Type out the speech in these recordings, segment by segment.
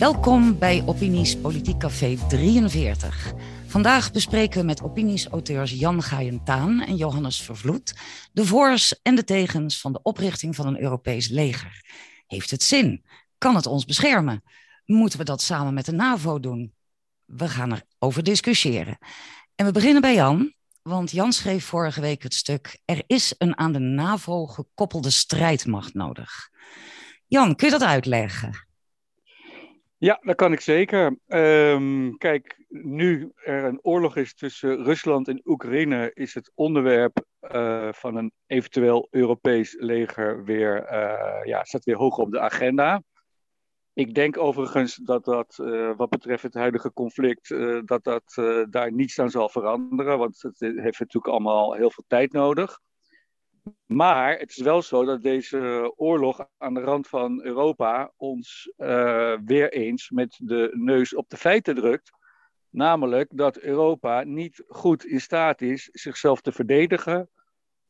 Welkom bij Opinies Politiek Café 43. Vandaag bespreken we met opinies-auteurs Jan Gayentaan en Johannes Vervloed de voor's en de tegens van de oprichting van een Europees leger. Heeft het zin? Kan het ons beschermen? Moeten we dat samen met de NAVO doen? We gaan erover discussiëren. En we beginnen bij Jan, want Jan schreef vorige week het stuk Er is een aan de NAVO gekoppelde strijdmacht nodig. Jan, kun je dat uitleggen? Ja, dat kan ik zeker. Um, kijk, nu er een oorlog is tussen Rusland en Oekraïne, is het onderwerp uh, van een eventueel Europees leger weer, uh, ja, staat weer hoog op de agenda. Ik denk overigens dat dat, uh, wat betreft het huidige conflict, dat dat daar niets aan zal veranderen, want het heeft natuurlijk allemaal heel veel tijd nodig. Maar het is wel zo dat deze oorlog aan de rand van Europa ons uh, weer eens met de neus op de feiten drukt. Namelijk dat Europa niet goed in staat is zichzelf te verdedigen,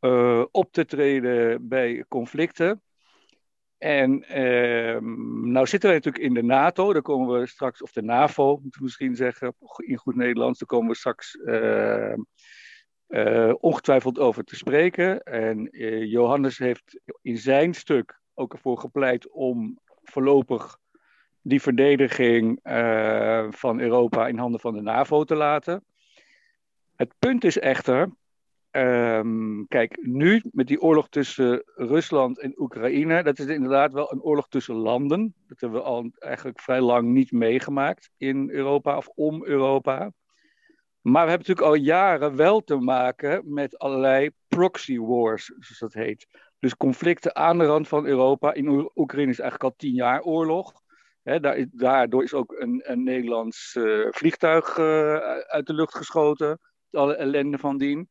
uh, op te treden bij conflicten. En uh, nou zitten wij natuurlijk in de NATO, daar komen we straks, of de NAVO, moeten we misschien zeggen, in goed Nederlands, daar komen we straks uh, ongetwijfeld over te spreken. En uh, Johannes heeft in zijn stuk ook ervoor gepleit om voorlopig die verdediging uh, van Europa in handen van de NAVO te laten. Het punt is echter, um, kijk, nu met die oorlog tussen Rusland en Oekraïne, dat is inderdaad wel een oorlog tussen landen. Dat hebben we al eigenlijk vrij lang niet meegemaakt in Europa of om Europa. Maar we hebben natuurlijk al jaren wel te maken met allerlei proxy wars, zoals dat heet. Dus conflicten aan de rand van Europa. In Oekraïne is eigenlijk al tien jaar oorlog. daar, daardoor is ook een, een Nederlands uh, vliegtuig uh, uit de lucht geschoten. Alle ellende van dien.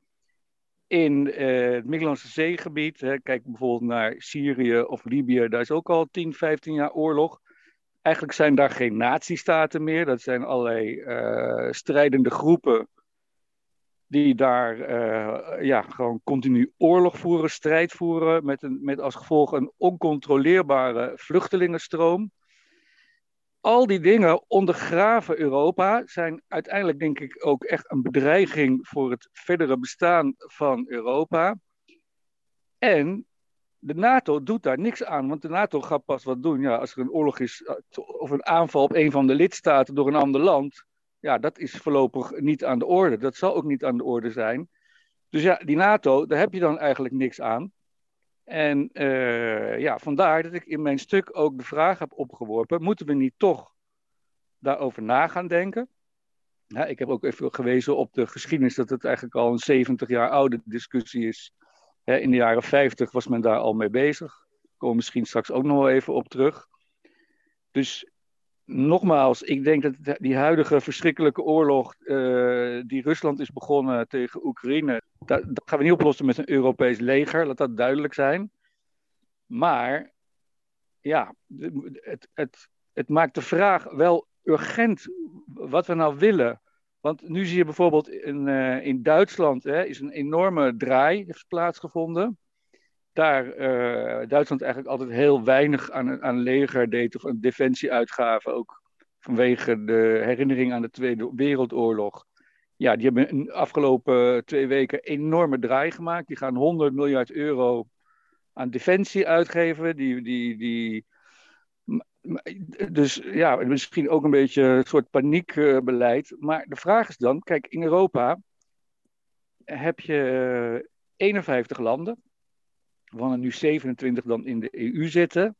In uh, het Middellandse zeegebied, hè, kijk bijvoorbeeld naar Syrië of Libië, daar is ook al 10, 15 jaar oorlog. Eigenlijk zijn daar geen natiestaten meer. Dat zijn allerlei uh, strijdende groepen die daar uh, ja, gewoon continu oorlog voeren, strijd voeren, met, een, met als gevolg een oncontroleerbare vluchtelingenstroom. Al die dingen ondergraven Europa, zijn uiteindelijk denk ik ook echt een bedreiging voor het verdere bestaan van Europa. En de NATO doet daar niks aan, want de NATO gaat pas wat doen ja, als er een oorlog is eh, of een aanval op een van de lidstaten door een ander land. Ja, dat is voorlopig niet aan de orde. Dat zal ook niet aan de orde zijn. Dus ja, die NATO, daar heb je dan eigenlijk niks aan. En uh, ja, vandaar dat ik in mijn stuk ook de vraag heb opgeworpen: moeten we niet toch daarover na gaan denken? Ik heb ook even gewezen op de geschiedenis dat het eigenlijk al een 70 jaar oude discussie is in de jaren 50 was men daar al mee bezig. Daar komen we misschien straks ook nog wel even op terug. Dus nogmaals, ik denk dat die huidige verschrikkelijke oorlog uh, die Rusland is begonnen tegen Oekraïne, dat, dat, gaan we niet oplossen met een Europees leger, laat dat duidelijk zijn. Maar ja, het, het, het maakt de vraag wel urgent wat we nou willen. Want nu zie je bijvoorbeeld in, uh, in Duitsland hè, is een enorme draai heeft plaatsgevonden. Daar uh, Duitsland eigenlijk altijd heel weinig aan, aan leger deed of aan defensieuitgaven. Ook vanwege de herinnering aan de Tweede Wereldoorlog. Ja, die hebben de afgelopen twee weken enorme draai gemaakt. Die gaan 100 miljard euro aan defensie uitgeven. Die, die, die dus ja, misschien ook een beetje een soort paniekbeleid. Maar de vraag is dan, kijk, in Europa heb je 51 landen, waarvan er nu 27 dan in de EU zitten.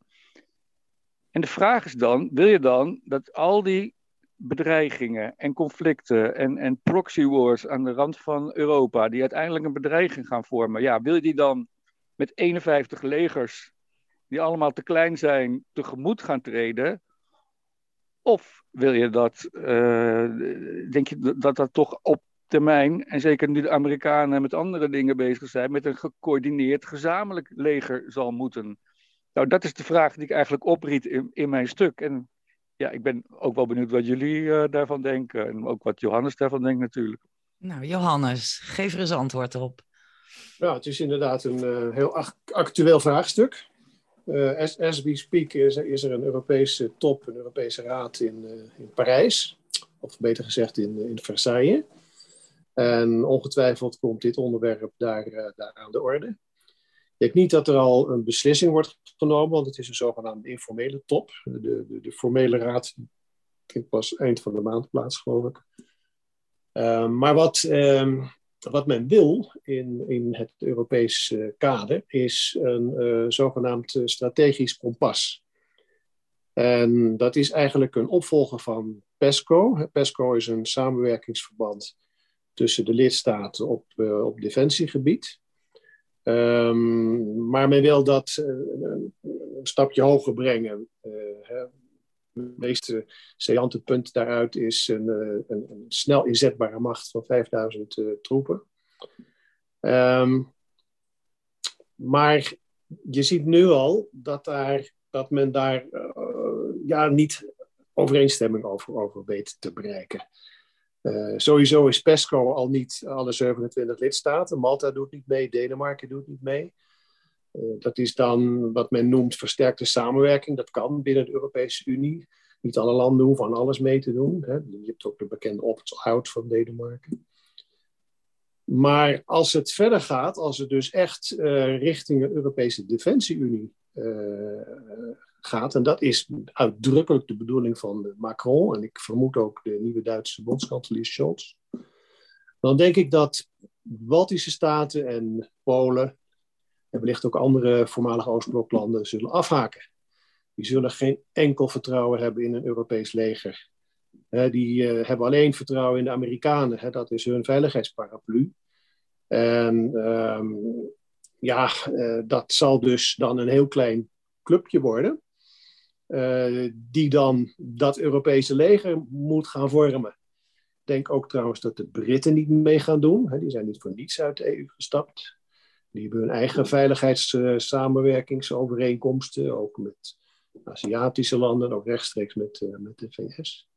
En de vraag is dan, wil je dan dat al die bedreigingen en conflicten en, en proxy wars aan de rand van Europa, die uiteindelijk een bedreiging gaan vormen, ja, wil je die dan met 51 legers die allemaal te klein zijn, tegemoet gaan treden? Of wil je dat, uh, denk je dat dat toch op termijn, en zeker nu de Amerikanen met andere dingen bezig zijn, met een gecoördineerd gezamenlijk leger zal moeten? Nou, dat is de vraag die ik eigenlijk opriet in, in mijn stuk. En ja, ik ben ook wel benieuwd wat jullie uh, daarvan denken. En ook wat Johannes daarvan denkt natuurlijk. Nou, Johannes, geef er eens antwoord op. Ja, het is inderdaad een uh, heel actueel vraagstuk. As, as, we speak is, er een Europese top, een Europese raad in, in Parijs. Of beter gezegd in, in Versailles. En ongetwijfeld komt dit onderwerp daar, daar aan de orde. Ik denk niet dat er al een beslissing wordt genomen, want het is een zogenaamde informele top. De, de, de formele raad vindt pas eind van de maand plaats, geloof ik. Uh, maar wat, uh, wat men wil in, in het Europees uh, kader is een eh, zogenaamd strategisch kompas. En dat is eigenlijk een opvolger van PESCO. PESCO is een samenwerkingsverband tussen de lidstaten op, op defensiegebied. Um, maar men wil dat een stapje hoger brengen. Meest saillante punt daaruit is een, uh, een, een, snel inzetbare macht van 5000 troepen. Um, maar je ziet nu al dat, daar, dat men daar ja, niet overeenstemming over, over weet te bereiken. Sowieso is PESCO al niet alle 27 lidstaten. Malta doet niet mee, Denemarken doet niet mee. Uh, dat is dan wat men noemt versterkte samenwerking. Dat kan binnen de Europese Unie. Niet alle landen hoeven aan alles mee te doen. Hè. Je hebt ook de bekende opt-out van Denemarken. Maar als het verder gaat, als het dus echt uh, richting de Europese Defensie-Unie gaat. En dat is uitdrukkelijk de bedoeling van Macron. En ik vermoed ook de nieuwe Duitse bondskanselier Scholz. Dan denk ik dat Baltische staten en Polen en wellicht ook andere voormalige Oostbloklanden zullen afhaken. Die zullen geen enkel vertrouwen hebben in een Europees leger. die uh, hebben alleen vertrouwen in de Amerikanen. dat is hun veiligheidsparaplu. En um, ja, uh, dat zal dus dan een heel klein clubje worden. Uh, die dan dat Europese leger moet gaan vormen. Ik denk ook trouwens dat de Britten niet mee gaan doen. Die zijn niet voor niets uit de EU gestapt. Die hebben hun eigen veiligheidssamenwerkingsovereenkomsten, ook met Aziatische landen, ook rechtstreeks met, uh, met de VS.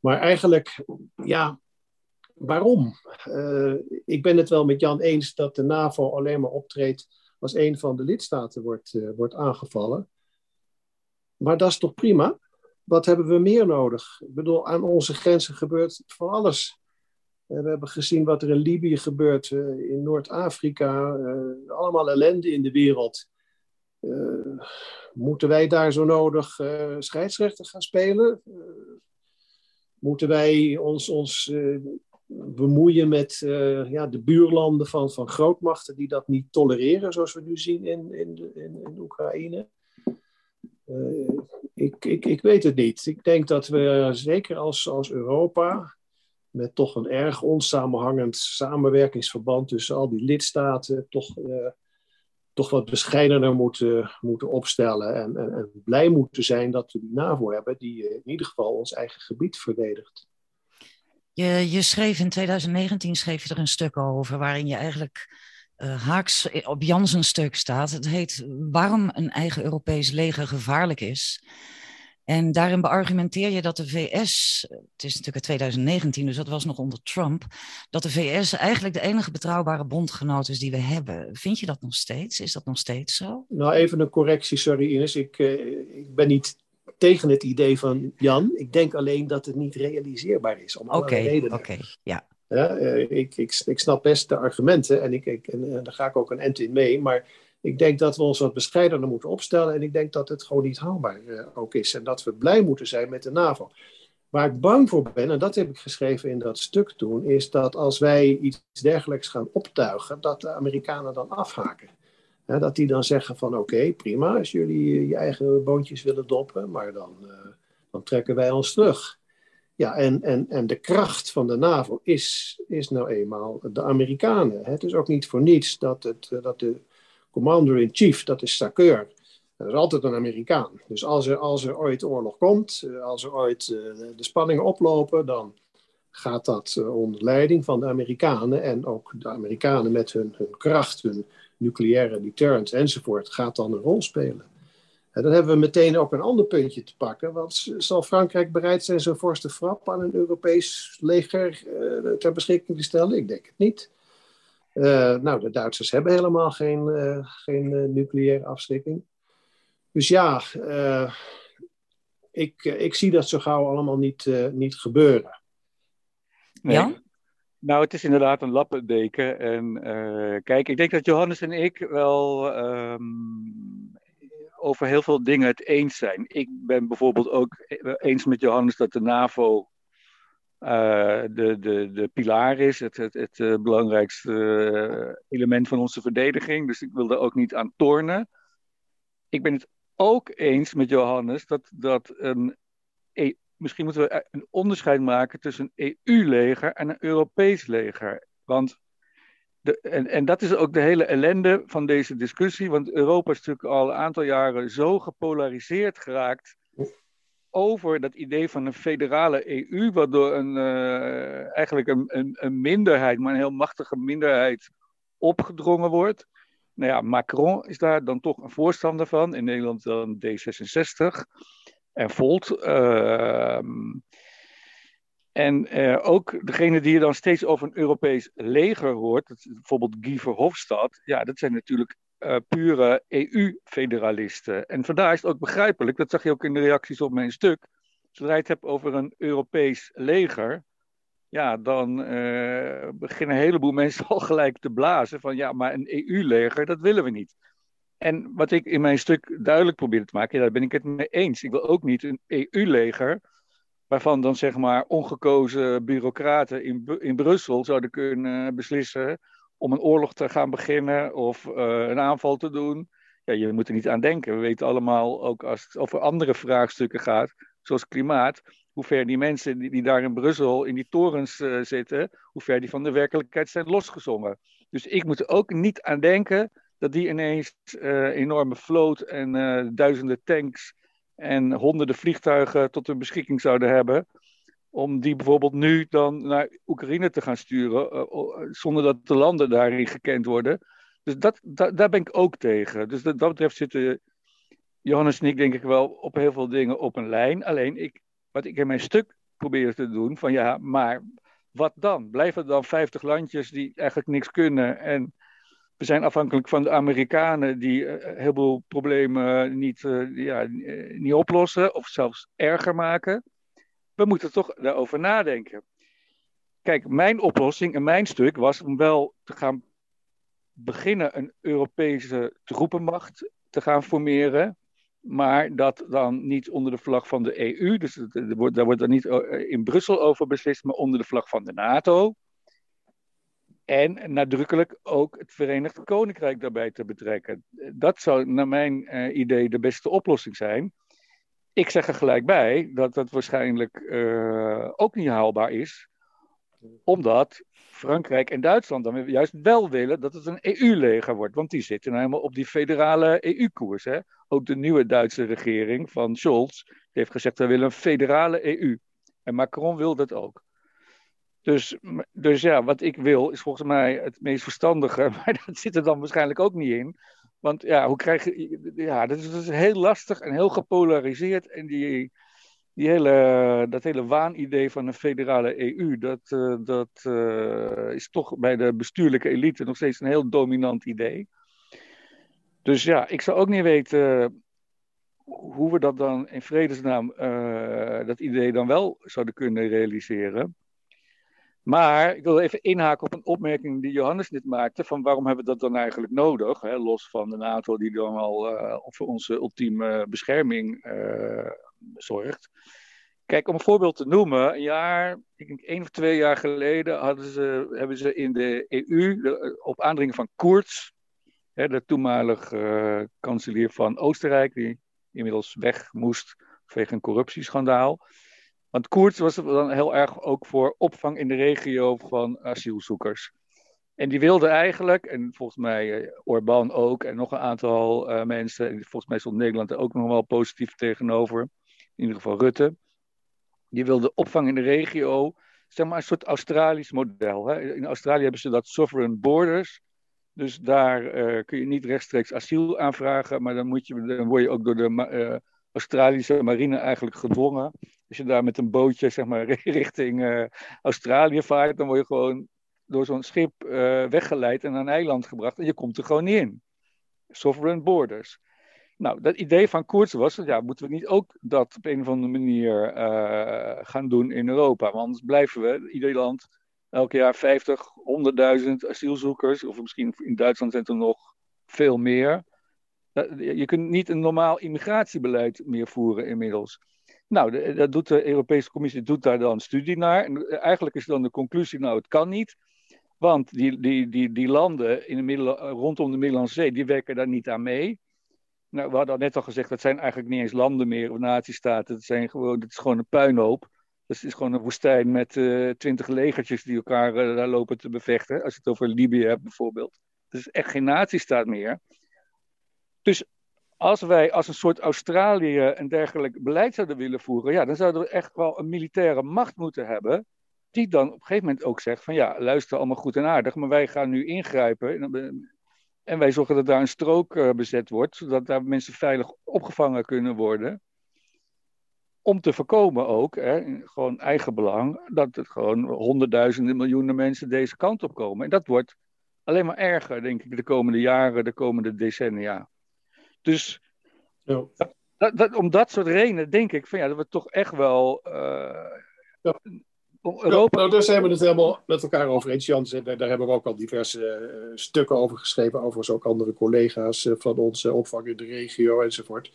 Maar eigenlijk, ja, waarom? Uh, ik ben het wel met Jan eens dat de NAVO alleen maar optreedt als een van de lidstaten wordt, wordt aangevallen. Maar dat is toch prima? Wat hebben we meer nodig? Ik bedoel, aan onze grenzen gebeurt van alles. Eh, we hebben gezien wat er in Libië gebeurt, eh, in Noord-Afrika, uh, allemaal ellende in de wereld. Uh, moeten wij daar zo nodig scheidsrechter gaan spelen? moeten wij ons, ons bemoeien met ja, de buurlanden van, van grootmachten die dat niet tolereren, zoals we nu zien in, in, in, in Oekraïne? Ik, ik, ik weet het niet. Ik denk dat we zeker als, als Europa, met toch een erg onsamenhangend samenwerkingsverband tussen al die lidstaten, toch, uh, toch wat bescheidener moeten, moeten opstellen. En, en, en, blij moeten zijn dat we die NAVO hebben, die in ieder geval ons eigen gebied verdedigt. Je, je schreef in 2019 schreef je er een stuk over waarin je eigenlijk uh, haaks op Jans stuk staat. Het heet Waarom een eigen Europees leger gevaarlijk is. En daarin beargumenteer je dat de VS, het is natuurlijk 2019, dus dat was nog onder Trump, dat de VS eigenlijk de enige betrouwbare bondgenoot is die we hebben. Vind je dat nog steeds? Is dat nog steeds zo? Nou, even een correctie, sorry Ines. Ik, uh, ik ben niet tegen het idee van Jan. Ik denk alleen dat het niet realiseerbaar is. Om Oké, redenen. oké, ja. Ja, eh, ik, ik, ik snap best de argumenten en, ik, ik, en, daar ga ik ook een end in mee. Maar ik denk dat we ons wat bescheidener moeten opstellen. En ik denk dat het gewoon niet haalbaar uh, ook is. En dat we blij moeten zijn met de NAVO. Waar ik bang voor ben, en dat heb ik geschreven in dat stuk toen, is dat als wij iets dergelijks gaan optuigen, dat de Amerikanen dan afhaken. dat die dan zeggen van oké, prima, als jullie je eigen boontjes willen doppen, maar dan, uh, dan trekken wij ons terug. Ja, en, en, en de kracht van de NAVO is, is nou eenmaal de Amerikanen. Het is ook niet voor niets dat, het, eh, dat de commander-in-chief, dat is Sakeur, dat is altijd een Amerikaan. Dus als er, als er ooit oorlog komt, eh, als er ooit eh, de spanningen oplopen, dan gaat dat onder leiding van de Amerikanen. En ook de Amerikanen met hun, hun kracht, hun nucleaire deterrence enzovoort, gaat dan een rol spelen. En dan hebben we meteen ook een ander puntje te pakken. Want zal Frankrijk bereid zijn zo'n forste frap aan een Europees leger ter beschikking te stellen? Ik denk het niet. Uh, nou, de Duitsers hebben helemaal geen, uh, geen nucleaire afschrikking. Dus ja, uh, ik, ik zie dat zo gauw allemaal niet, niet gebeuren. Nee. Ja? Nou, het is inderdaad een lappendeken. En kijk, ik denk dat Johannes en ik wel um, over heel veel dingen het eens zijn. Ik ben bijvoorbeeld ook eens met Johannes dat de NAVO de, de, de pilaar is, het, het, het uh, belangrijkste uh, element van onze verdediging. Dus ik wil daar ook niet aan tornen. Ik ben het ook eens met Johannes dat, dat een. E misschien moeten we een onderscheid maken tussen een EU-leger en een Europees leger. Want de, en, en dat is ook de hele ellende van deze discussie. Want Europa is natuurlijk al een aantal jaren zo gepolariseerd geraakt over dat idee van een federale EU, waardoor een, uh, eigenlijk een, een, een, minderheid, maar een heel machtige minderheid, opgedrongen wordt. Nou ja, Macron is daar dan toch een voorstander van, in Nederland dan D66 en Volt. Uh, en uh, ook degene die je dan steeds over een Europees leger hoort, bijvoorbeeld Guy Verhofstadt, ja, dat zijn natuurlijk uh, pure EU-federalisten. En vandaar is het ook begrijpelijk, dat zag je ook in de reacties op mijn stuk. Zodra je het hebt over een Europees leger, ja, dan uh, beginnen een heleboel mensen al gelijk te blazen van ja, maar een EU-leger, dat willen we niet. En wat ik in mijn stuk duidelijk probeer te maken, daar ben ik het mee eens. Ik wil ook niet een EU-leger waarvan dan zeg maar ongekozen bureaucraten in, in Brussel zouden kunnen beslissen om een oorlog te gaan beginnen of uh, een aanval te doen. Ja, je moet er niet aan denken. We weten allemaal, ook als het over andere vraagstukken gaat, zoals klimaat, hoe ver die mensen die, die daar in Brussel in die torens uh, zitten, hoe ver die van de werkelijkheid zijn losgezongen. Dus ik moet er ook niet aan denken dat die ineens uh, enorme vloot en duizenden tanks en honderden vliegtuigen tot hun beschikking zouden hebben om die bijvoorbeeld nu dan naar Oekraïne te gaan sturen, uh, zonder dat de landen daarin gekend worden. Dus dat, daar ben ik ook tegen. Dus dat, dat betreft zitten Johannes en ik denk ik wel op heel veel dingen op een lijn. Alleen ik, wat ik in mijn stuk probeer te doen, van ja, maar wat dan? Blijven er dan 50 landjes die eigenlijk niks kunnen en we zijn afhankelijk van de Amerikanen die een heleboel problemen niet, ja, niet oplossen of zelfs erger maken we moeten toch daarover nadenken. Kijk, mijn oplossing en mijn stuk was om wel te gaan beginnen een Europese troepenmacht te gaan formeren. Maar dat dan niet onder de vlag van de EU, dus daar wordt dan niet eh, in Brussel over beslist, maar onder de vlag van de NATO. En nadrukkelijk ook het Verenigd Koninkrijk daarbij te betrekken. Dat zou naar mijn uh, idee de beste oplossing zijn. Ik zeg er gelijk bij dat dat waarschijnlijk uh, ook niet haalbaar is, omdat Frankrijk en Duitsland dan juist wel willen dat het een EU-leger wordt. Want die zitten nou helemaal op die federale EU-koers. Ook de nieuwe Duitse regering van Scholz heeft gezegd: we willen een federale EU. En Macron wil dat ook. Dus, dus ja, wat ik wil is volgens mij het meest verstandige, maar dat zit er dan waarschijnlijk ook niet in. Want ja, hoe krijg je. Ja, dat is, is heel lastig en heel gepolariseerd. En die, die hele, dat hele waanidee van een federale EU, dat, uh, dat uh, is toch bij de bestuurlijke elite nog steeds een heel dominant idee. Dus ja, ik zou ook niet weten hoe we dat dan in vredesnaam, uh, dat idee dan wel zouden kunnen realiseren. Maar ik wil even inhaken op een opmerking die Johannes net maakte: van waarom hebben we dat dan eigenlijk nodig? Hè? Los van de NATO, die dan al voor onze ultieme bescherming uh, zorgt. Kijk, om een voorbeeld te noemen, een jaar, ik denk één of twee jaar geleden, hadden ze, hebben ze in de EU, op aandringen van Koerts, hè, de toenmalig uh, kanselier van Oostenrijk, die inmiddels weg moest vanwege een corruptieschandaal, want Koert was dan heel erg ook voor opvang in de regio van asielzoekers. En die wilde eigenlijk, en volgens mij uh, Orbán ook, en nog een aantal uh, mensen, en volgens mij stond Nederland er ook nog wel positief tegenover, in ieder geval Rutte, die wilde opvang in de regio, zeg maar een soort Australisch model. Hè. In Australië hebben ze dat sovereign borders, dus daar uh, kun je niet rechtstreeks asiel aanvragen, maar dan, moet je, dan word je ook door de Australische marine eigenlijk gedwongen. Als je daar met een bootje zeg maar, richting uh, Australië vaart, dan word je gewoon door zo'n schip uh, weggeleid en naar een eiland gebracht en je komt er gewoon niet in. Sovereign borders. Nou, dat idee van Koerts was, ja, moeten we niet ook dat op een of andere manier uh, gaan doen in Europa? Want anders blijven we, ieder land, elk jaar 50, 100.000 asielzoekers, of misschien in Duitsland zijn er nog veel meer. Je kunt niet een normaal immigratiebeleid meer voeren inmiddels. Nou, dat doet de Europese Commissie doet daar dan studie naar. En eigenlijk is dan de conclusie, nou, het kan niet. Want die, die, die, die landen in de middel, rondom de Middellandse Zee, die werken daar niet aan mee. Nou, we hadden net al gezegd, dat zijn eigenlijk niet eens landen meer of natiestaten. Het, zijn gewoon, het is gewoon een puinhoop. Dus het is gewoon een woestijn met uh, twintig legertjes die elkaar uh, daar lopen te bevechten. Als je het over Libië hebt bijvoorbeeld. Het is echt geen natiestaat meer. Dus als wij als een soort Australië een dergelijk beleid zouden willen voeren, ja, dan zouden we echt wel een militaire macht moeten hebben. Die dan op een gegeven moment ook zegt van ja, luister allemaal goed en aardig, maar wij gaan nu ingrijpen. En wij zorgen dat daar een strook uh, bezet wordt, zodat daar mensen veilig opgevangen kunnen worden. Om te voorkomen ook, hè, gewoon eigen belang, dat het gewoon honderdduizenden, miljoenen mensen deze kant op komen. En dat wordt alleen maar erger, denk ik, de komende jaren, de komende decennia. Dus ja. dat, dat, om dat soort redenen denk ik van ja, dat we toch echt wel. Uh, ja. Europa... nou, daar zijn we het helemaal met elkaar over eens, Jan. Daar, daar hebben we ook al diverse uh, stukken over geschreven. Overigens ook andere collega's uh, van onze opvang in de regio enzovoort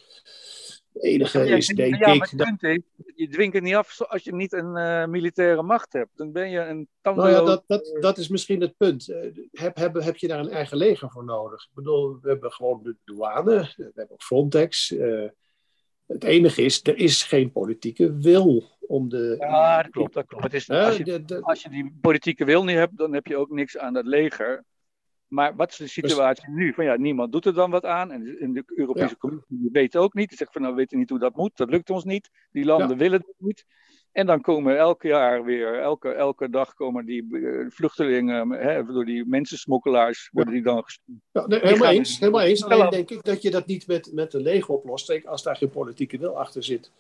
enige is, denk ja, ik... Dat... je dwingt het niet af als je niet een uh, militaire macht hebt. Dan ben je een Nou ja, dat, dat, dat is misschien het punt. Uh, heb, heb, heb je daar een eigen leger voor nodig? Ik bedoel, we hebben gewoon de douane, we hebben Frontex. Uh, het enige is, er is geen politieke wil om de... Ja, dat klopt, dat klopt. Het is, als, je, als je die politieke wil niet hebt, dan heb je ook niks aan dat leger. Maar wat is de situatie nu? Van ja, niemand doet er dan wat aan. En de Europese Commissie weet ook niet. Die zegt van nou, we weten niet hoe dat moet. Dat lukt ons niet. Die landen willen het niet. En dan komen elke jaar weer, elke, elke dag komen die uh, vluchtelingen, hè, door die mensensmokkelaars, worden die dan gestuurd. Ja, nee, helemaal eens, helemaal eens. Alleen denk ik dat je dat niet met, met de leger oplost, als daar geen politieke wil achter zit.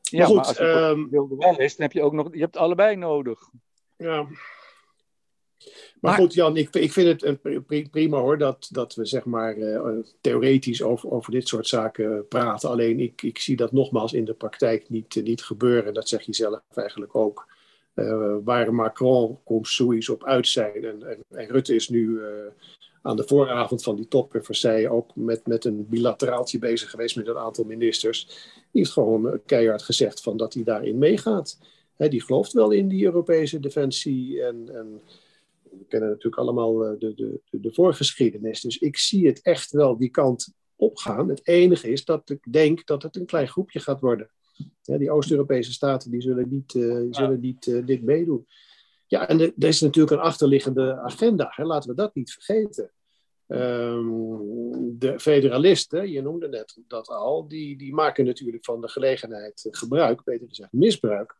Ja, maar, goed, maar als je um, wel is, dan heb je ook nog, je hebt allebei nodig. Ja, maar, goed, Jan, ik, ik vind het prima hoor dat, dat we zeg maar uh, theoretisch over, over dit soort zaken praten. Alleen ik, ik zie dat nogmaals in de praktijk niet, uh, niet gebeuren. Dat zeg je zelf eigenlijk ook. Uh, waar Macron zoiets op uit zijn en, en, en Rutte is nu aan de vooravond van die top in Versailles ook met, met een bilateraaltje bezig geweest met een aantal ministers. Die heeft gewoon keihard gezegd van dat hij daarin meegaat. He, die gelooft wel in die Europese defensie en, en we kennen natuurlijk allemaal eh, de, de, de, voorgeschiedenis. Dus ik zie het echt wel die kant opgaan. Het enige is dat ik denk dat het een klein groepje gaat worden. Ja, die Oost-Europese staten die zullen niet, uh, zullen niet uh, dit meedoen. Ja, en er is natuurlijk een achterliggende agenda. Hè? Laten we dat niet vergeten. Um, de federalisten, je noemde net dat al, die, die maken natuurlijk van de gelegenheid gebruik, beter gezegd misbruik,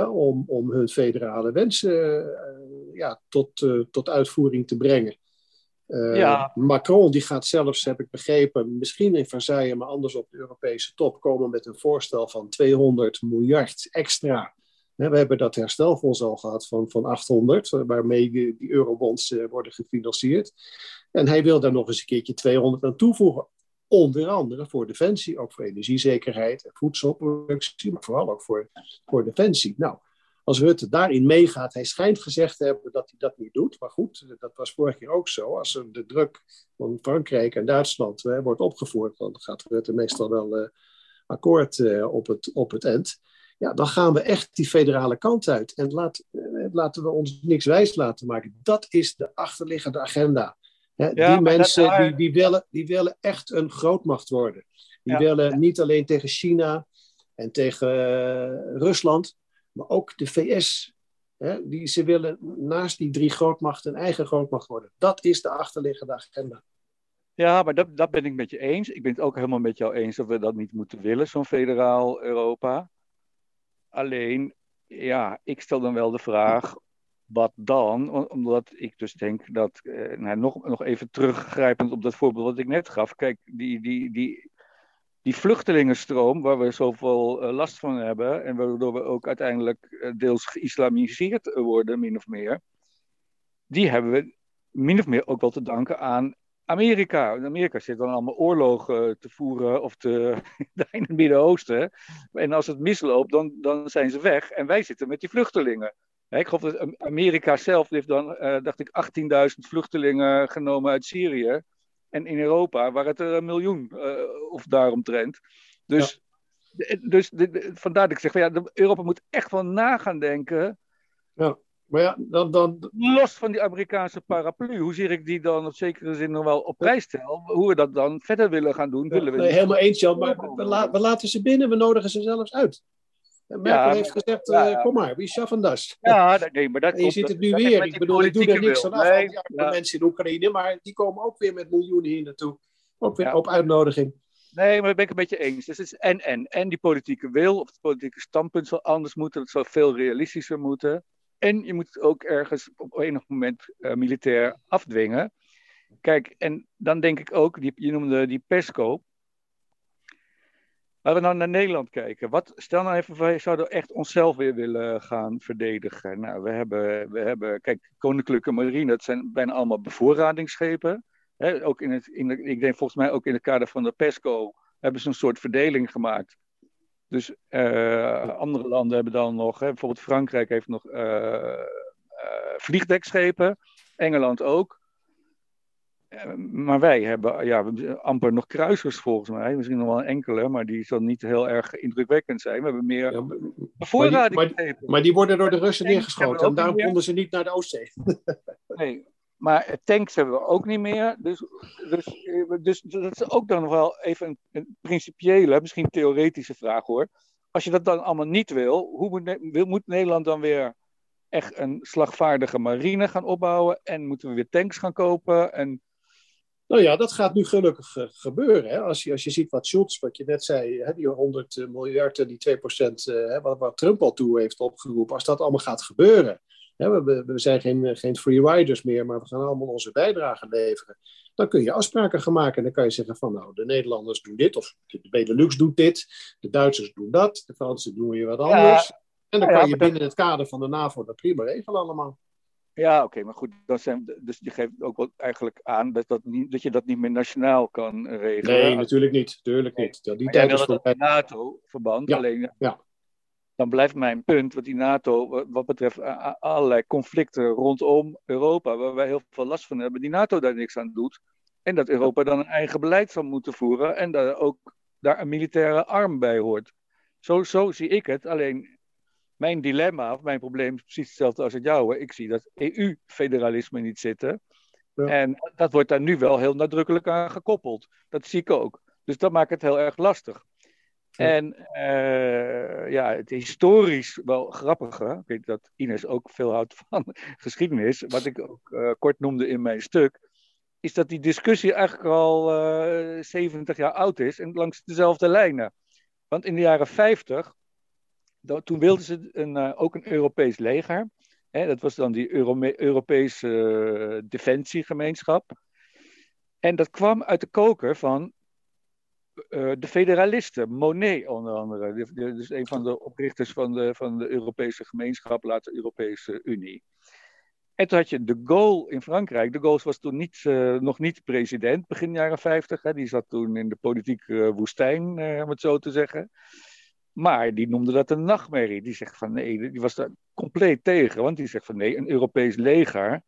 om, om hun federale wensen uh, ja, tot, uh, tot uitvoering te brengen. Ja. Macron die gaat zelfs, heb ik begrepen, misschien in Versailles, maar anders op de Europese top, komen met een voorstel van 200 miljard extra. we hebben dat herstelfonds al gehad van, van 800, waarmee die, die eurobonds worden gefinancierd. En hij wil daar nog eens een keertje 200 aan toevoegen. Onder andere voor defensie, ook voor energiezekerheid en voedselproductie, maar vooral ook voor, voor defensie. Nou, als Rutte daarin meegaat, hij schijnt gezegd te hebben dat hij dat niet doet. Maar goed, dat was vorige keer ook zo. Als er de druk van Frankrijk en Duitsland hè, wordt opgevoerd, dan gaat Rutte meestal wel uh, akkoord uh, op, het, op het eind. Ja, dan gaan we echt die federale kant uit. En laat, laten we ons niks wijs laten maken. Dat is de achterliggende agenda die mensen die, die, willen, die willen echt een grootmacht worden. Die willen niet alleen tegen China en tegen uh, Rusland, maar ook de VS. die, ze willen naast die drie grootmachten een eigen grootmacht worden. Dat is de achterliggende agenda. Ja, maar dat, dat ben ik met je eens. Ik ben het ook helemaal met jou eens dat we dat niet moeten willen, zo'n federaal Europa. Alleen, ja, ik stel dan wel de vraag wat dan? Omdat ik dus denk dat, eh, nou, nog, nog even teruggrijpend op dat voorbeeld wat ik net gaf. Kijk, die, die, die, die vluchtelingenstroom waar we zoveel uh, last van hebben. En waardoor we ook uiteindelijk uh, deels geïslamiseerd worden, min of meer. Die hebben we min of meer ook wel te danken aan Amerika. Amerika zit dan allemaal oorlogen te voeren of te, in het Midden-Oosten. En als het misloopt, dan, dan zijn ze weg. En wij zitten met die vluchtelingen. Ik geloof dat Amerika zelf heeft dan, uh, dacht ik, 18.000 vluchtelingen genomen uit Syrië. En in Europa waren het er een miljoen uh, of daaromtrent. Dus, ja. dus de, vandaar dat ik zeg, van, ja, Europa moet echt wel na gaan denken. Ja. Maar ja, dan, dan... Los van die Amerikaanse paraplu, hoe zie ik die dan op zekere zin nog wel op prijs stel? Hoe we dat dan verder willen gaan doen? willen we nee, helemaal eens, Jan, maar we, la we, laten ze binnen, we nodigen ze zelfs uit. Merkel ja, heeft gezegd, ja, uh, kom maar, wie schaffen das. Ja, nee, maar dat en je ziet het nu weer. Ik bedoel, ik doe er niks van af. Nee, die ja. mensen in Oekraïne, maar die komen ook weer met miljoenen hier naartoe. Ook weer op uitnodiging. Nee, maar dat ben ik een beetje eens. Dus het is en, en. En die politieke wil, of het politieke standpunt zal anders moeten. Het zal veel realistischer moeten. En je moet het ook ergens op enig moment uh, militair afdwingen. Kijk, en dan denk ik ook, die, je noemde die PESCO. Laten we nou naar Nederland kijken. Wat, stel nou even, wij zouden echt onszelf weer willen gaan verdedigen. Nou, we hebben, we hebben kijk, Koninklijke Marine, dat zijn bijna allemaal bevoorradingsschepen. He, ook in het, in de, ik denk volgens mij ook in het kader van de PESCO hebben ze een soort verdeling gemaakt. Dus uh, andere landen hebben dan nog, hè, bijvoorbeeld Frankrijk heeft nog uh, uh, vliegdekschepen, Engeland ook. Maar wij hebben ja, amper nog kruisers volgens mij, misschien nog wel een enkele, maar die zal niet heel erg indrukwekkend zijn. We hebben meer ja, maar, maar, maar, die worden door de Russen neergeschoten en daarom konden ze niet naar de Oostzee. nee, maar tanks hebben we ook niet meer. Dus, dus, dus, dat is ook dan wel even een, een, principiële, misschien theoretische vraag hoor. Als je dat dan allemaal niet wil, hoe moet, moet Nederland dan weer echt een slagvaardige marine gaan opbouwen? En moeten we weer tanks gaan kopen? En... Nou ja, dat gaat nu gelukkig uh, gebeuren. Hè? Als, je, als je ziet wat Schultz, wat je net zei, hè, die 100 miljard, die 2% uh, wat, wat Trump al toe heeft opgeroepen. Als dat allemaal gaat gebeuren, we, we, zijn geen, geen free riders meer, maar we gaan allemaal onze bijdrage leveren. Dan kun je afspraken gaan maken en dan kan je zeggen van nou, de Nederlanders doen dit of de Benelux doet dit, de Duitsers doen dat, de Fransen doen weer wat anders. en dan kan je binnen het kader van de NAVO dat prima regelen allemaal. Ja, oké, maar goed, dan zijn, dus je geeft ook wel eigenlijk aan dat, dat, niet, dat je dat niet meer nationaal kan regelen. Nee, natuurlijk niet. Tuurlijk niet. Die tijd is. NATO-verband, ja, alleen ja dan blijft mijn punt, wat die NATO, wat betreft allerlei conflicten rondom Europa, waar wij heel veel last van hebben, die NATO daar niks aan doet. En dat Europa dan een eigen beleid zal moeten voeren en dat ook daar een militaire arm bij hoort. Zo, zo zie ik het. Alleen mijn dilemma, of mijn probleem is precies hetzelfde als het jouwe. Ik zie dat EU-federalisme niet zitten. Ja. En dat wordt daar nu wel heel nadrukkelijk aan gekoppeld. Dat zie ik ook. Dus dat maakt het heel erg lastig. En uh, ja, het historisch wel grappige, ik weet dat Ines ook veel houdt van geschiedenis, wat ik ook uh, kort noemde in mijn stuk, is dat die discussie eigenlijk al uh, eh, 70 jaar oud is en langs dezelfde lijnen. Want in de jaren 50, dat, toen wilden ze een, ook een Europees leger. Hè, dat was dan die Euro Europese defensiegemeenschap. En dat kwam uit de koker van uh, de federalisten, Monet onder andere, dus een van de oprichters van de, van de Europese gemeenschap, later Europese Unie. En toen had je de Gaulle in Frankrijk. De Gaulle was toen niet, nog niet president, begin jaren 50. Hè. Die zat toen in de politieke woestijn, om het zo te zeggen. Maar die noemde dat een nachtmerrie. Die zegt van nee, die was daar compleet tegen. Want die zegt van nee, een Europees leger,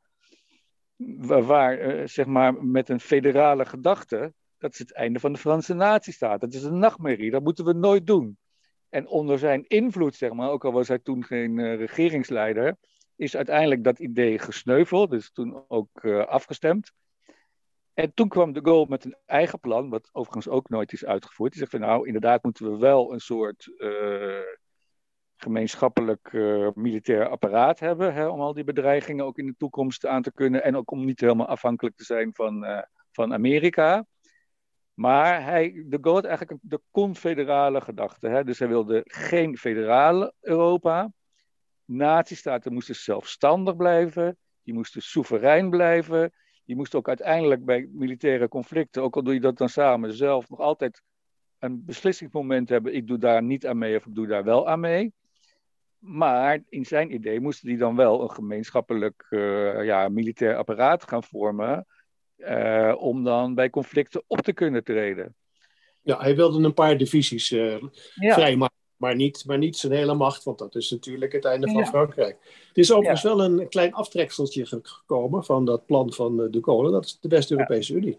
waar, waar zeg maar met een federale gedachte, dat is het einde van de Franse nazistaat. Dat is een nachtmerrie, dat moeten we nooit doen. En onder zijn invloed, zeg maar, ook al was hij toen geen uh, regeringsleider, is uiteindelijk dat idee gesneuveld, dus toen ook uh, afgestemd. En toen kwam de Gaulle met een eigen plan, wat overigens ook nooit is uitgevoerd. Die zegt van nou, inderdaad moeten we wel een soort uh, gemeenschappelijk militair apparaat hebben, hè, om al die bedreigingen ook in de toekomst aan te kunnen en ook om niet helemaal afhankelijk te zijn van, van Amerika. Maar hij, de Gaulle had eigenlijk de confederale gedachte. Hè? Dus hij wilde geen federale Europa. Nazistaten moesten zelfstandig blijven. Die moesten soeverein blijven. Die moesten ook uiteindelijk bij militaire conflicten, ook al doe je dat dan samen zelf, nog altijd een beslissingsmoment hebben. Ik doe daar niet aan mee of ik doe daar wel aan mee. Maar in zijn idee moesten die dan wel een gemeenschappelijk uh, ja, militair apparaat gaan vormen uh, om dan bij conflicten op te kunnen treden. Ja, hij wilde een paar divisies uh, ja. vrijmaken, maar niet, maar niet zijn hele macht, want dat is natuurlijk het einde van ja. Frankrijk. Het is overigens ja. wel een klein aftrekseltje gekomen van dat plan van de Kolen, dat is de West-Europese Unie.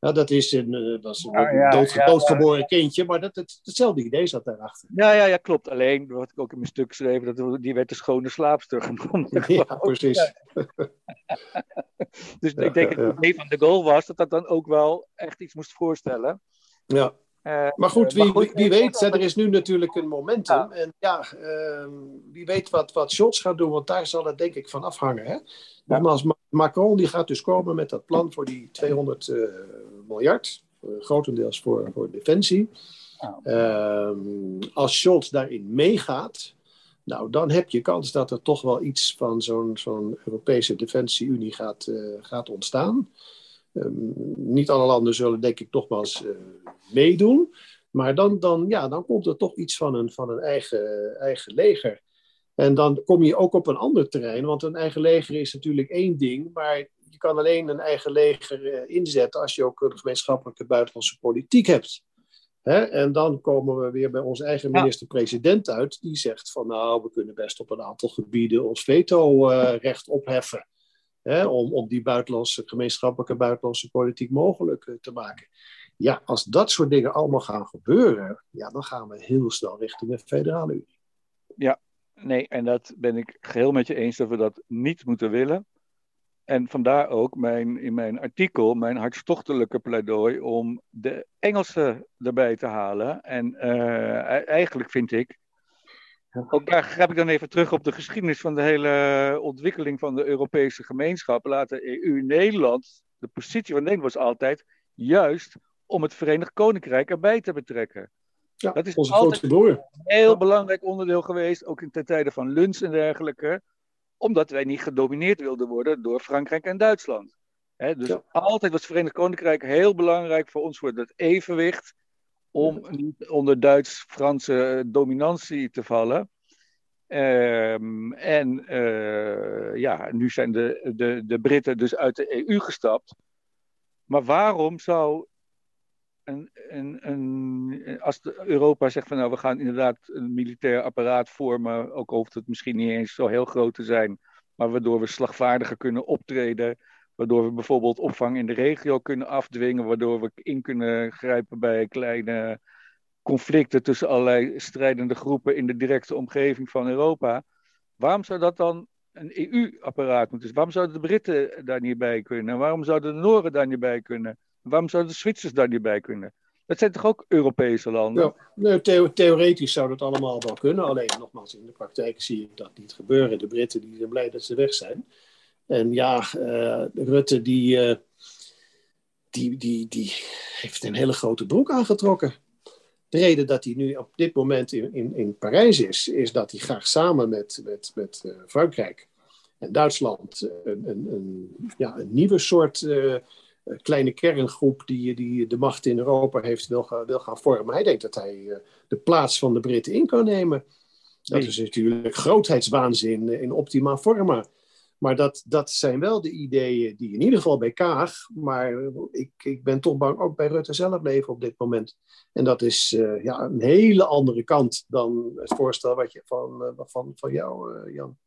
Ja, dat is een, dat is een Ah, dood, doodgeboren kindje, maar dat, het, hetzelfde idee zat daarachter. Ja, ja, ja, klopt. Alleen, wat ik ook in mijn stuk schreef, dat, die werd de schone slaapster genoemd. Ja, precies. dus ik denk ja, het idee van de goal was dat dat dan ook wel echt iets moest voorstellen. Ja. Eh, Maar goed, eh, wie, wie, wie weet, eh, hè, er is nu natuurlijk een momentum. En ja, ehm, wie weet wat, wat Scholz gaat doen, want daar zal het denk ik van afhangen. Hè? Nogmaals, Ma- Macron die gaat dus komen met dat plan voor die 200 eh, miljard, grotendeels voor, voor defensie. Ja. Ehm, als Scholz daarin meegaat, nou dan heb je kans dat er toch wel iets van zo'n zo'n Europese defensie-unie gaat, gaat ontstaan. Ehm, niet alle landen zullen denk ik nogmaals eh, meedoen. Maar dan, dan, ja, dan komt er toch iets van een, van een eigen, eigen leger. En dan kom je ook op een ander terrein. Want een eigen leger is natuurlijk één ding. Maar je kan alleen een eigen leger eh, inzetten als je ook een gemeenschappelijke buitenlandse politiek hebt. Hè? En dan komen we weer bij onze eigen minister-president uit. Die zegt van nou, we kunnen best op een aantal gebieden ons veto-recht opheffen. Om, om die buitenlandse, gemeenschappelijke buitenlandse politiek mogelijk eh, te maken. Ja, als dat soort dingen allemaal gaan gebeuren, ja, dan gaan we heel snel richting een federale unie. Nee, en dat ben ik geheel met je eens dat we dat niet moeten willen. En vandaar ook mijn, in mijn artikel mijn hartstochtelijke pleidooi om de Engelsen erbij te halen. En eh, e- eigenlijk vind ik, ook daar grijp ik dan even terug op de geschiedenis van de hele ontwikkeling van de Europese gemeenschap. Laat de EU Nederland, de positie van Nederland was altijd juist om het Verenigd Koninkrijk erbij te betrekken. Ja, Dat is onze altijd- grootste broer. heel belangrijk onderdeel geweest, ook in ten tijde van lunch en dergelijke, omdat wij niet gedomineerd wilden worden door Frankrijk en Duitsland. Dus Ja. altijd was het Verenigd Koninkrijk heel belangrijk voor ons, voor het evenwicht, om niet onder Duits-Franse dominantie te vallen. Ehm, en eh, ja, nu zijn de, de, de Britten dus uit de EU gestapt. Maar waarom zou een, een, een, als Europa zegt van nou we gaan inderdaad een militair apparaat vormen, ook al hoeft het misschien niet eens zo heel groot te zijn, maar waardoor we slagvaardiger kunnen optreden, waardoor we bijvoorbeeld opvang in de regio kunnen afdwingen, waardoor we in kunnen grijpen bij kleine conflicten tussen allerlei strijdende groepen in de directe omgeving van Europa. Waarom zou dat dan een EU-apparaat moeten zijn? Waarom zouden de Britten daar niet bij kunnen? Waarom zouden de Noren daar niet bij kunnen? Waarom zouden de Zwitsers daar niet bij kunnen? Dat zijn toch ook Europese landen? Ja, theo- theoretisch zou dat allemaal wel kunnen. Alleen nogmaals, in de praktijk zie ik dat niet gebeuren. De Britten die zijn blij dat ze weg zijn. En ja, eh, Rutte die, eh, die, die, die heeft een hele grote broek aangetrokken. De reden dat hij nu op dit moment in, in, in Parijs is, is dat hij graag samen met, met, met eh, Frankrijk en Duitsland een, een, een, ja, een nieuwe soort kleine kerngroep die, die de macht in Europa heeft wil, gaan- wil gaan vormen. Hij denkt dat hij de plaats van de Britten in kan nemen. Dat Nee. is natuurlijk grootheidswaanzin in optima forma. Maar dat, dat zijn wel de ideeën die in ieder geval bij Kaag, maar ik, ik ben toch bang ook bij Rutte zelf leven op dit moment. En dat is eh, ja, een hele andere kant dan het voorstel wat je van, eh, van, van jou, eh, Jan.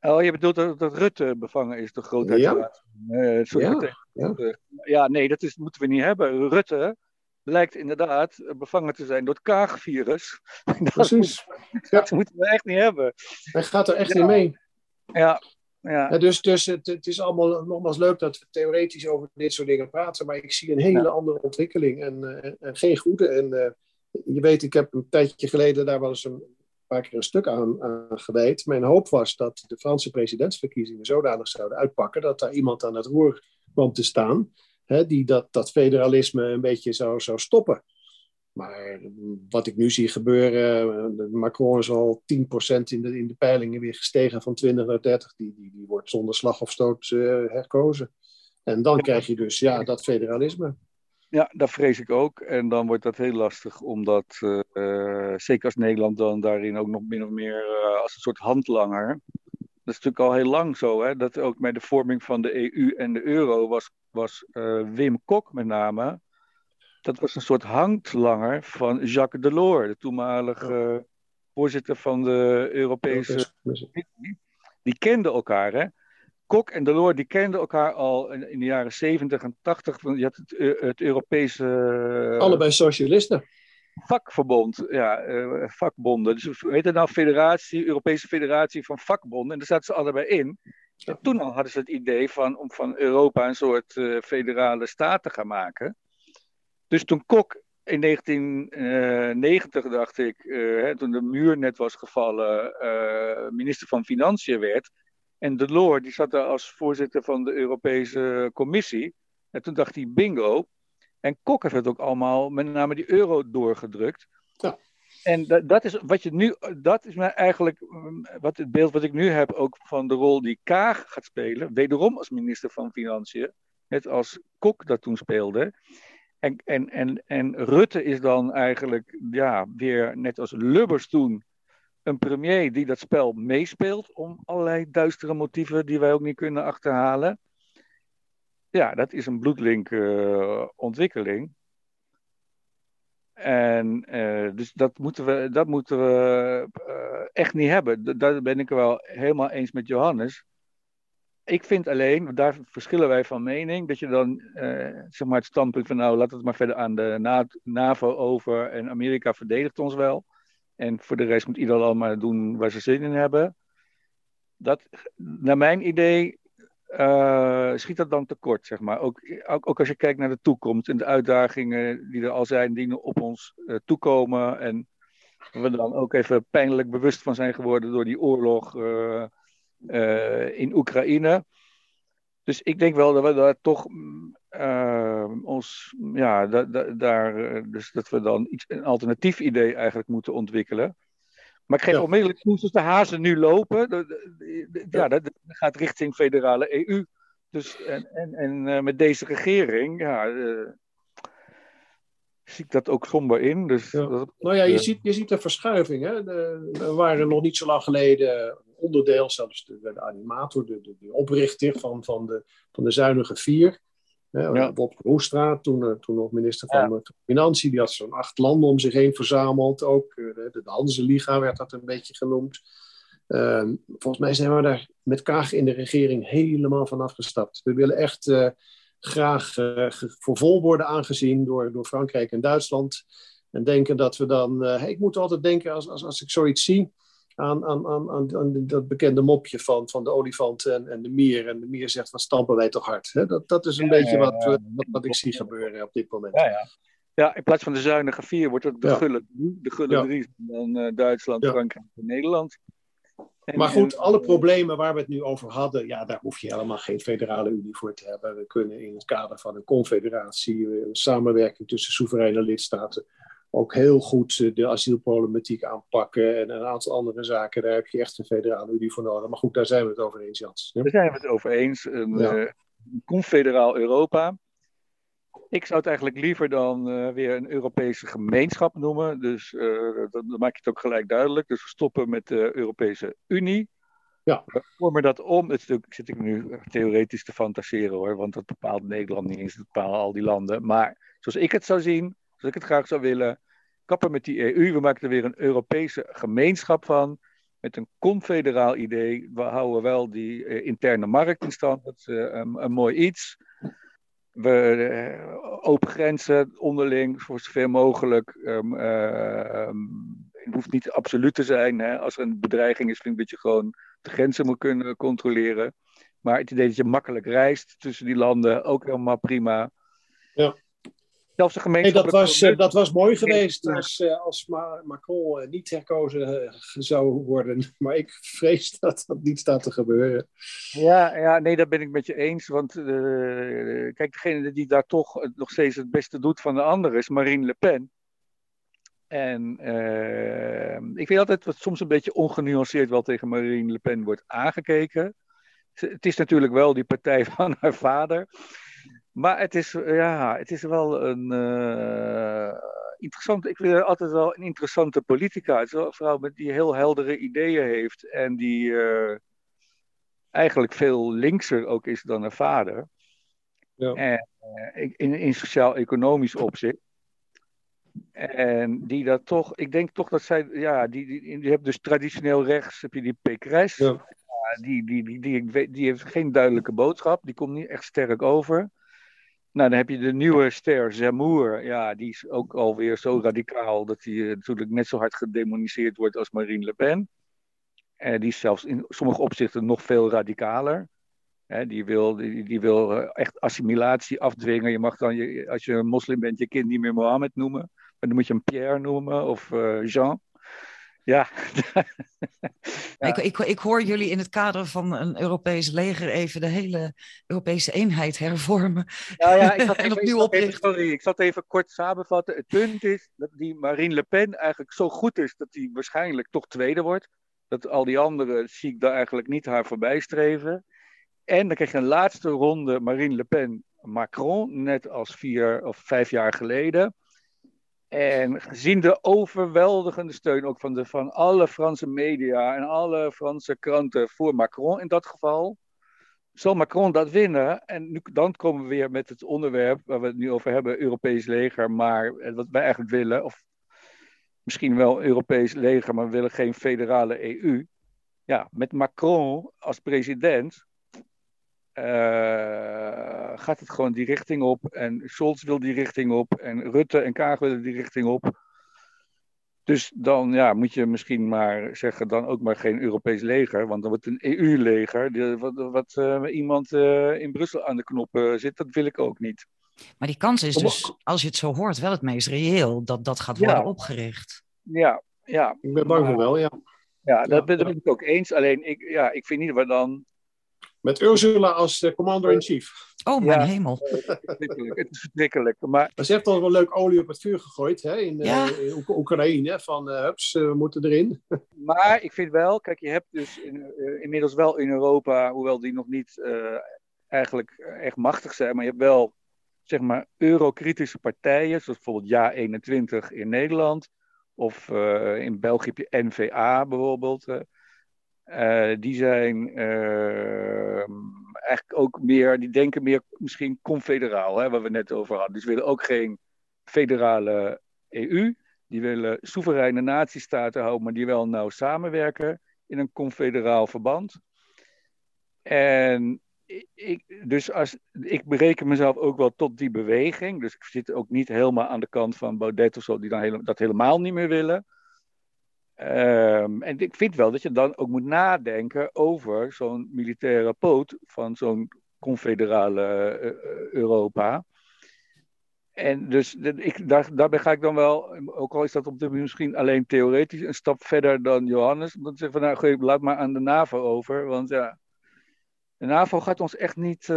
Oh, je bedoelt dat, dat Rutte bevangen is? Eh, sorry, Ja, ja. eh, ja, nee, dat is, moeten we niet hebben. Rutte lijkt inderdaad bevangen te zijn door het Kaag-virus. Dat, Precies. dat moeten we echt niet hebben. Hij gaat er echt Ja. in mee. Ja, ja. Ja, dus dus het, het is allemaal nogmaals leuk dat we theoretisch over dit soort dingen praten, maar ik zie een hele Ja. andere ontwikkeling en, eh, en, en geen goede. En eh, je weet, ik heb een tijdje geleden daar wel eens een paar keer een stuk aan, aan gewijd. Mijn hoop was dat de Franse presidentsverkiezingen zodanig zouden uitpakken dat daar iemand aan het roer kwam te staan, hè, die dat, dat federalisme een beetje zou, zou stoppen. Maar wat ik nu zie gebeuren, eh, Macron is al 10% in de, in de peilingen weer gestegen van 20 naar 30. Die, die, die wordt zonder slag of stoot eh, herkozen. En dan krijg je dus ja, dat federalisme. Ja, dat vrees ik ook. En dan wordt dat heel lastig, omdat eh, zeker als Nederland dan daarin ook nog min of meer als een soort handlanger. Dat is natuurlijk al heel lang zo, hè? dat ook bij de vorming van de EU en de euro was was Wim Kok met name. Dat was een soort hangtlanger van Jacques Delors, de toenmalige voorzitter van de Europese. Die kenden elkaar, hè? Kok en Delors die kenden elkaar al in, in de jaren 70 en 80. Je had het, het Europese. Allebei socialisten vakverbond, ja, uh, vakbonden. Dus heet het nou? Federatie, Europese Federatie van Vakbonden. En daar zaten ze allebei in. En toen al hadden ze het idee van, om van Europa een soort uh, federale staat te gaan maken. Dus toen Kok in 1990, dacht ik, uh, hè, toen de muur net was gevallen, minister van Financiën werd. En Delors, die zat daar als voorzitter van de Europese Commissie. En toen dacht hij, bingo, en Kok heeft het ook allemaal, met name die euro, doorgedrukt. Ja. En dat, dat, is wat je nu, dat is mij eigenlijk mm, wat het beeld wat ik nu heb ook van de rol die Kaag gaat spelen, wederom als minister van Financiën, net als Kok dat toen speelde. En, en, en, en Rutte is dan eigenlijk ja, weer net als Lubbers toen een premier die dat spel meespeelt om allerlei duistere motieven die wij ook niet kunnen achterhalen. Ja, dat is een bloedlink ontwikkeling. En uh, dus dat moeten we, dat moeten we uh, echt niet hebben. Daar ben ik wel helemaal eens met Johannes. Ik vind alleen, daar verschillen wij van mening, dat je dan uh, zeg maar het standpunt van nou laat het maar verder aan de NAVO over en Amerika verdedigt ons wel. En voor de rest moet ieder maar doen waar ze zin in hebben. Dat, naar mijn idee, uh, schiet dat dan tekort, zeg maar. Ook, ook, als je kijkt naar de toekomst en de uitdagingen die er al zijn, die op ons uh, toekomen. En we dan ook even pijnlijk bewust van zijn geworden door die oorlog in Oekraïne. Dus ik denk wel dat we daar toch ons, ja, da, da, daar, dus dat we dan iets, een alternatief idee eigenlijk moeten ontwikkelen. Maar ik geef ja. onmiddellijk zoals de hazen nu lopen, ja, dat gaat richting federale EU. Dus, en en, en met deze regering, ja, uh, zie ik dat ook somber in. Dus ja. dat, nou ja, je, uh, ziet, je ziet een verschuiving. Hè? We waren nog niet zo lang geleden onderdeel, zelfs de, de animator, de, de, de, oprichter van, van, de, van de Zuinige Vier. Ja. Bob Roestra, toen, toen nog minister van ja. Financiën, die had zo'n acht landen om zich heen verzameld. Ook de, de Hanse-liga werd dat een beetje genoemd. Uh, volgens mij zijn we daar met Kaag in de regering helemaal van afgestapt. We willen echt uh, graag uh, voor vol worden aangezien door, door Frankrijk en Duitsland. En denken dat we dan. Uh, ik moet altijd denken als, als, als ik zoiets zie aan, aan, aan, aan, dat bekende mopje van, van de olifant en, en de mier. En de mier zegt, van stampen wij toch hard. Hè? Dat, dat is een ja, beetje ja, wat, wat, wat, ik zie gebeuren op dit moment. Ja, ja. ja in plaats van de zuinige vier wordt het de gulle, de gulle drie van uh, Duitsland, Frankrijk en Nederland. En, maar goed, alle problemen waar we het nu over hadden, ja, daar hoef je helemaal geen federale unie voor te hebben. We kunnen in het kader van een confederatie, een samenwerking tussen soevereine lidstaten, ook heel goed de asielproblematiek aanpakken en een aantal andere zaken. Daar heb je echt een federale unie voor nodig. Maar goed, daar zijn we het over eens, Jans. Ja? Daar zijn we het over eens. Een, ja. uh, confederaal Europa. Ik zou het eigenlijk liever dan uh, weer een Europese gemeenschap noemen. Dus uh, dan, dan maak je het ook gelijk duidelijk. Dus we stoppen met de Europese Unie. Ja. We vormen dat om. Het stuk zit ik nu theoretisch te fantaseren hoor, want dat bepaalt Nederland niet eens, dat bepalen al die landen. Maar zoals ik het zou zien, zoals ik het graag zou willen, kappen met die EU. We maken er weer een Europese gemeenschap van. Met een confederaal idee. We houden wel die uh, interne markt in stand. Dat is uh, een, mooi iets. We uh, open grenzen onderling voor zover mogelijk. Um, het hoeft niet absoluut te zijn. Hè. Als er een bedreiging is, vind ik dat je gewoon de grenzen moet kunnen controleren. Maar het idee dat je makkelijk reist tussen die landen, ook helemaal prima. Ja. Zelfs de gemeenschap. Nee, dat, was, uh, dat was mooi geweest als, uh, als Macron uh, niet herkozen zou worden. Maar ik vrees dat dat niet staat te gebeuren. Ja, ja nee, dat ben ik met je eens. Want kijk, degene die daar toch nog steeds het beste doet van de anderen is Marine Le Pen. En ik weet altijd wat soms een beetje ongenuanceerd wel tegen Marine Le Pen wordt aangekeken. Het is natuurlijk wel die partij van haar vader. Maar het is, ja, het is wel een uh, interessante. Ik vind het altijd wel een interessante politica. Het is wel een vrouw met die heel heldere ideeën heeft. En die uh, eigenlijk veel linkser ook is dan haar vader. Ja. En, in, in sociaal-economisch opzicht. En die dat toch, ik denk toch dat zij, ja, die, die, die hebt dus traditioneel rechts, heb je die Pécresse. Ja. die, die, die, die, die, heeft geen duidelijke boodschap, die komt niet echt sterk over. Nou, dan heb je de nieuwe ster, Zemmour. Ja, die is ook alweer zo radicaal dat hij natuurlijk net zo hard gedemoniseerd wordt als Marine Le Pen. En die is zelfs in sommige opzichten nog veel radicaler. die, wil, die, die, wil echt assimilatie afdwingen. Je mag dan, je, als je een moslim bent, je kind niet meer Mohammed noemen. Maar dan moet je hem Pierre noemen of Jean. Ja. ja. Ik, ik, ik, hoor jullie in het kader van een Europees leger even de hele Europese eenheid hervormen. Ja, ja, ik zat even, en opnieuw oprichten. Sorry, ik zat even kort samenvatten. Het punt is dat die Marine Le Pen eigenlijk zo goed is dat hij waarschijnlijk toch tweede wordt. Dat al die anderen zie ik daar eigenlijk niet haar voorbij streven. En dan krijg je een laatste ronde Marine Le Pen Macron, net als vier of vijf jaar geleden. En gezien de overweldigende steun ook van, de, van alle Franse media en alle Franse kranten voor Macron in dat geval, zal Macron dat winnen. En nu, dan komen we weer met het onderwerp waar we het nu over hebben, Europees leger, maar eh, wat wij eigenlijk willen, of misschien wel Europees leger, maar we willen geen federale EU. Ja, met Macron als president gaat het gewoon die richting op. En Scholz wil die richting op. En Rutte en Kaag willen die richting op. Dus dan ja, moet je misschien maar zeggen, dan ook maar geen Europees leger. Want dan wordt een EU-leger. Wat, wat uh, iemand uh, in Brussel aan de knoppen zit, dat wil ik ook niet. Maar die kans is dus, als je het zo hoort, wel het meest reëel dat dat gaat worden opgericht. Ja, ja. Ik ben bang voor wel, ja. Ja, dat ben, ik ook eens. Alleen, ik, ja, ik vind niet waar dan met Ursula als uh, commander-in-chief. Oh, mijn hemel. het is verschrikkelijk. Maar... ze heeft al wel leuk olie op het vuur gegooid hè, in, uh, in Oekraïne. Van, uh, hups, we moeten erin. maar ik vind wel, kijk, je hebt dus in, inmiddels wel in Europa, hoewel die nog niet eigenlijk echt machtig zijn, maar je hebt wel, zeg maar, eurokritische partijen, zoals bijvoorbeeld Ja21 in Nederland. Of in België heb je NVA bijvoorbeeld. Uh, die zijn uh, eigenlijk ook meer, die denken meer misschien confederaal, hè, waar we net over hadden. Dus willen ook geen federale EU. Die willen soevereine natiestaten houden, maar die wel nauw samenwerken in een confederaal verband. En ik, dus als, ik bereken mezelf ook wel tot die beweging. Dus ik zit ook niet helemaal aan de kant van Baudet of zo, die dan dat helemaal niet meer willen. Um, en ik vind wel dat je dan ook moet nadenken over zo'n militaire poot van zo'n confederale uh, Europa. En dus ik, daar, daarbij ga ik dan wel, ook al is dat op dit misschien alleen theoretisch, een stap verder dan Johannes. Te zeggen van nou, laat maar aan de NAVO over. Want ja, de NAVO gaat ons echt niet uh,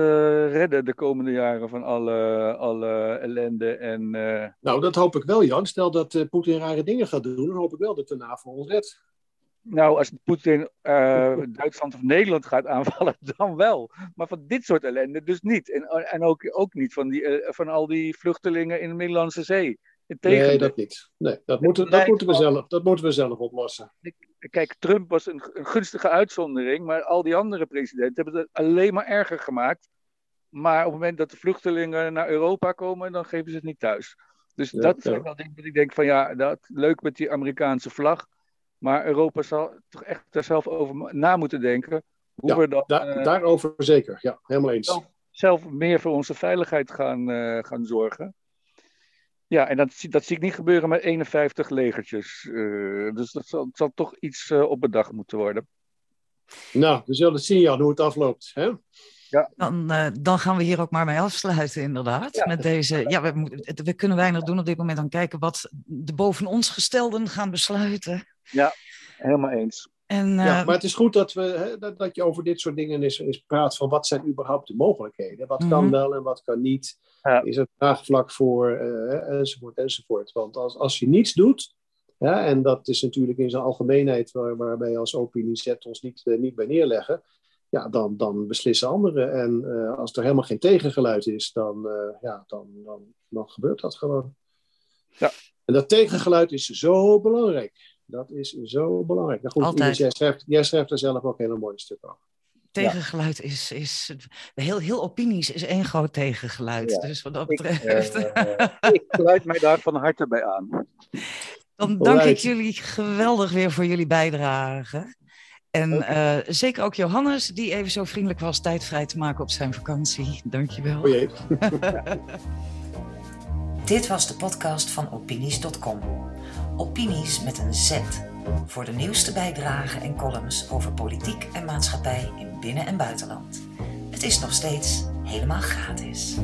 redden de komende jaren van alle, alle ellende. En, uh... Nou, dat hoop ik wel, Jan. Stel dat uh, Poetin rare dingen gaat doen, dan hoop ik wel dat de NAVO ons redt. Nou, als Poetin Duitsland of Nederland gaat aanvallen, dan wel. Maar van dit soort ellende dus niet. En, en ook, ook niet van, die, van al die vluchtelingen in de Middellandse Zee. Nee, dat niet. Nee, dat, moeten, dat, moeten we zelf, dat moeten we zelf oplossen. Kijk, Trump was een, een, gunstige uitzondering, maar al die andere presidenten hebben het alleen maar erger gemaakt. Maar op het moment dat de vluchtelingen naar Europa komen, dan geven ze het niet thuis. Dus dat zijn wel dingen dat ik denk van ja, dat, leuk met die Amerikaanse vlag. Maar Europa zal toch echt daar zelf over na moeten denken. Hoe we uh, daarover zeker, ja, helemaal eens. Zelf, zelf, meer voor onze veiligheid gaan, uh, gaan zorgen. Ja, en dat, dat zie ik niet gebeuren met 51 legertjes. Uh, dus dat zal, zal toch iets uh, op bedacht moeten worden. Nou, we zullen zien Jan, hoe het afloopt. Hè? Ja. Dan, uh, dan gaan we hier ook maar mee afsluiten, inderdaad. Ja. Met deze, ja, we, we kunnen weinig doen op dit moment dan kijken wat de boven ons gestelden gaan besluiten. Ja, helemaal eens. En, ja, maar het is goed dat, we, hè, dat, dat je over dit soort dingen eens, eens praat van wat zijn überhaupt de mogelijkheden? Wat kan mm -hmm. wel en wat kan niet? Ja. Is er vraagvlak voor? Uh, enzovoort, enzovoort. Want als, als je niets doet, ja, en dat is natuurlijk in zijn algemeenheid waar, waar wij als opiniezet ons niet, uh, niet bij neerleggen, ja, dan, dan beslissen anderen. En uh, als er helemaal geen tegengeluid is, dan, uh, ja, dan, dan, dan gebeurt dat gewoon. Ja. En dat tegengeluid is zo belangrijk. Dat is zo belangrijk. Nou goed, jij, schrijft, jij schrijft er zelf ook hele mooie stuk over. tegengeluid is, is heel, heel opinies is één groot tegengeluid. Dus wat dat betreft. Ik, uh, ik sluit mij daar van harte bij aan. Dan dank ik jullie geweldig weer voor jullie bijdrage. En uh, zeker ook Johannes, die even zo vriendelijk was tijd vrij te maken op zijn vakantie. Dankjewel. Oh jee. Dit was de podcast van opinies.com. Opinies met een Z. Voor de nieuwste bijdragen en columns over politiek en maatschappij in binnen- en buitenland. Het is nog steeds helemaal gratis.